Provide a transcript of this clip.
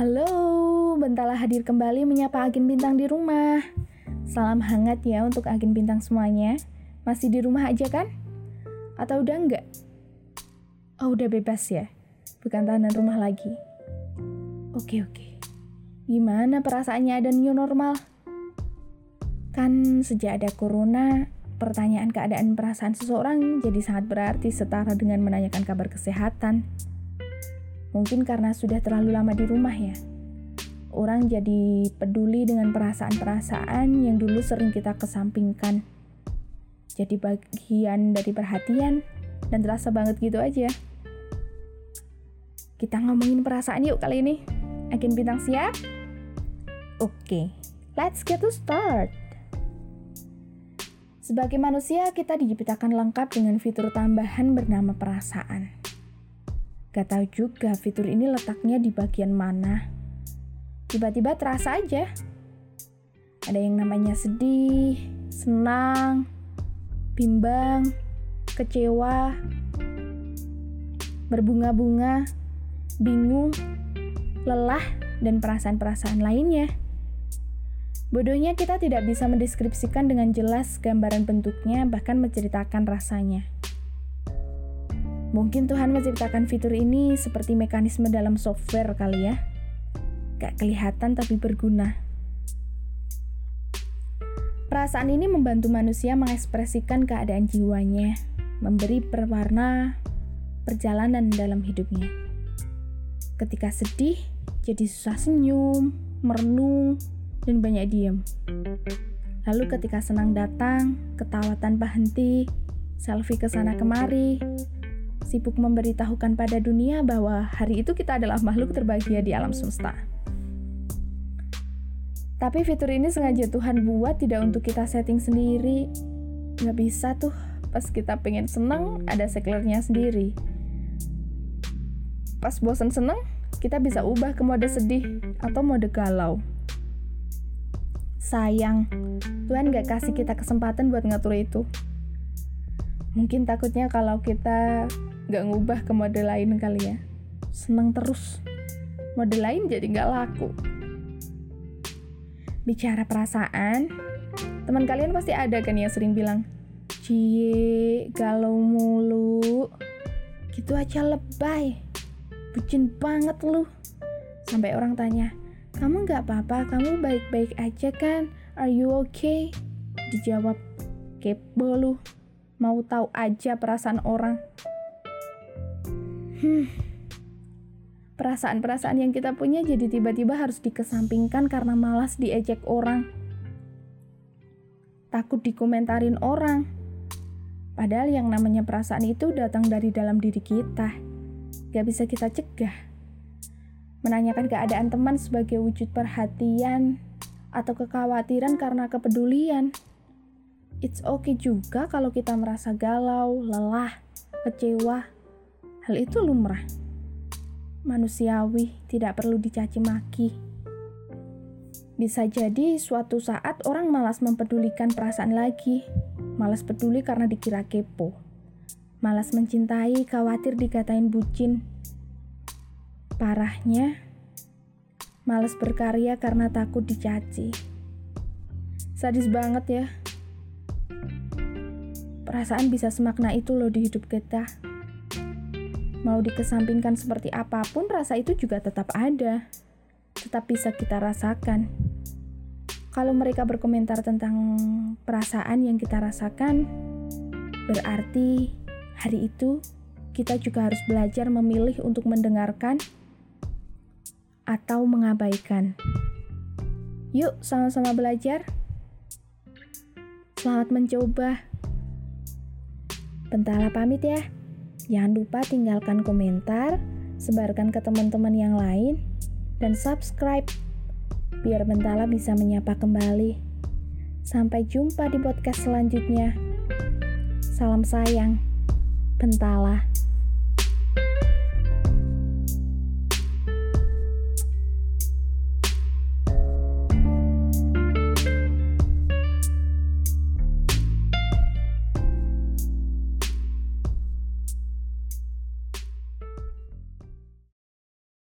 Halo, Bentala hadir kembali menyapa agen bintang di rumah. Salam hangat ya untuk agen bintang semuanya. Masih di rumah aja kan? Atau udah enggak? Oh, udah bebas ya? Bukan tahanan rumah lagi. Oke, oke. Gimana perasaannya ada new normal? Kan sejak ada corona, pertanyaan keadaan perasaan seseorang jadi sangat berarti setara dengan menanyakan kabar kesehatan. Mungkin karena sudah terlalu lama di rumah ya. Orang jadi peduli dengan perasaan-perasaan yang dulu sering kita kesampingkan. Jadi bagian dari perhatian dan terasa banget gitu aja. Kita ngomongin perasaan yuk kali ini. Agen bintang siap? Oke, let's get to start. Sebagai manusia, kita diciptakan lengkap dengan fitur tambahan bernama perasaan. Gak tahu juga fitur ini letaknya di bagian mana. Tiba-tiba terasa aja. Ada yang namanya sedih, senang, bimbang, kecewa, berbunga-bunga, bingung, lelah, dan perasaan-perasaan lainnya. Bodohnya kita tidak bisa mendeskripsikan dengan jelas gambaran bentuknya, bahkan menceritakan rasanya. Mungkin Tuhan menciptakan fitur ini seperti mekanisme dalam software kali ya. Gak kelihatan tapi berguna. Perasaan ini membantu manusia mengekspresikan keadaan jiwanya, memberi perwarna perjalanan dalam hidupnya. Ketika sedih, jadi susah senyum, merenung, dan banyak diam. Lalu ketika senang datang, ketawa tanpa henti, selfie ke sana kemari, sibuk memberitahukan pada dunia bahwa hari itu kita adalah makhluk terbahagia di alam semesta. Tapi fitur ini sengaja Tuhan buat tidak untuk kita setting sendiri. Nggak bisa tuh, pas kita pengen seneng, ada seklernya sendiri. Pas bosan seneng, kita bisa ubah ke mode sedih atau mode galau. Sayang, Tuhan gak kasih kita kesempatan buat ngatur itu. Mungkin takutnya kalau kita gak ngubah ke mode lain kali ya. Seneng terus. Mode lain jadi gak laku. Bicara perasaan, teman kalian pasti ada kan yang sering bilang, Cie, galau mulu. Gitu aja lebay. Bucin banget lu. Sampai orang tanya, kamu gak apa-apa, kamu baik-baik aja kan? Are you okay? Dijawab, kepo lu. Mau tahu aja perasaan orang. Hmm. Perasaan-perasaan yang kita punya jadi tiba-tiba harus dikesampingkan karena malas diejek orang. Takut dikomentarin orang. Padahal yang namanya perasaan itu datang dari dalam diri kita. Gak bisa kita cegah. Menanyakan keadaan teman sebagai wujud perhatian atau kekhawatiran karena kepedulian. It's okay juga kalau kita merasa galau, lelah, kecewa, Hal itu lumrah. Manusiawi, tidak perlu dicaci maki. Bisa jadi suatu saat orang malas mempedulikan perasaan lagi. Malas peduli karena dikira kepo. Malas mencintai, khawatir dikatain bucin. Parahnya, malas berkarya karena takut dicaci. Sadis banget ya. Perasaan bisa semakna itu loh di hidup kita. Mau dikesampingkan seperti apa pun, rasa itu juga tetap ada. Tetap bisa kita rasakan. Kalau mereka berkomentar tentang perasaan yang kita rasakan, berarti hari itu kita juga harus belajar memilih untuk mendengarkan atau mengabaikan. Yuk, sama-sama belajar. Selamat mencoba. Bentala pamit ya. Jangan lupa tinggalkan komentar, sebarkan ke teman-teman yang lain, dan subscribe biar Bentala bisa menyapa kembali. Sampai jumpa di podcast selanjutnya. Salam sayang, Bentala.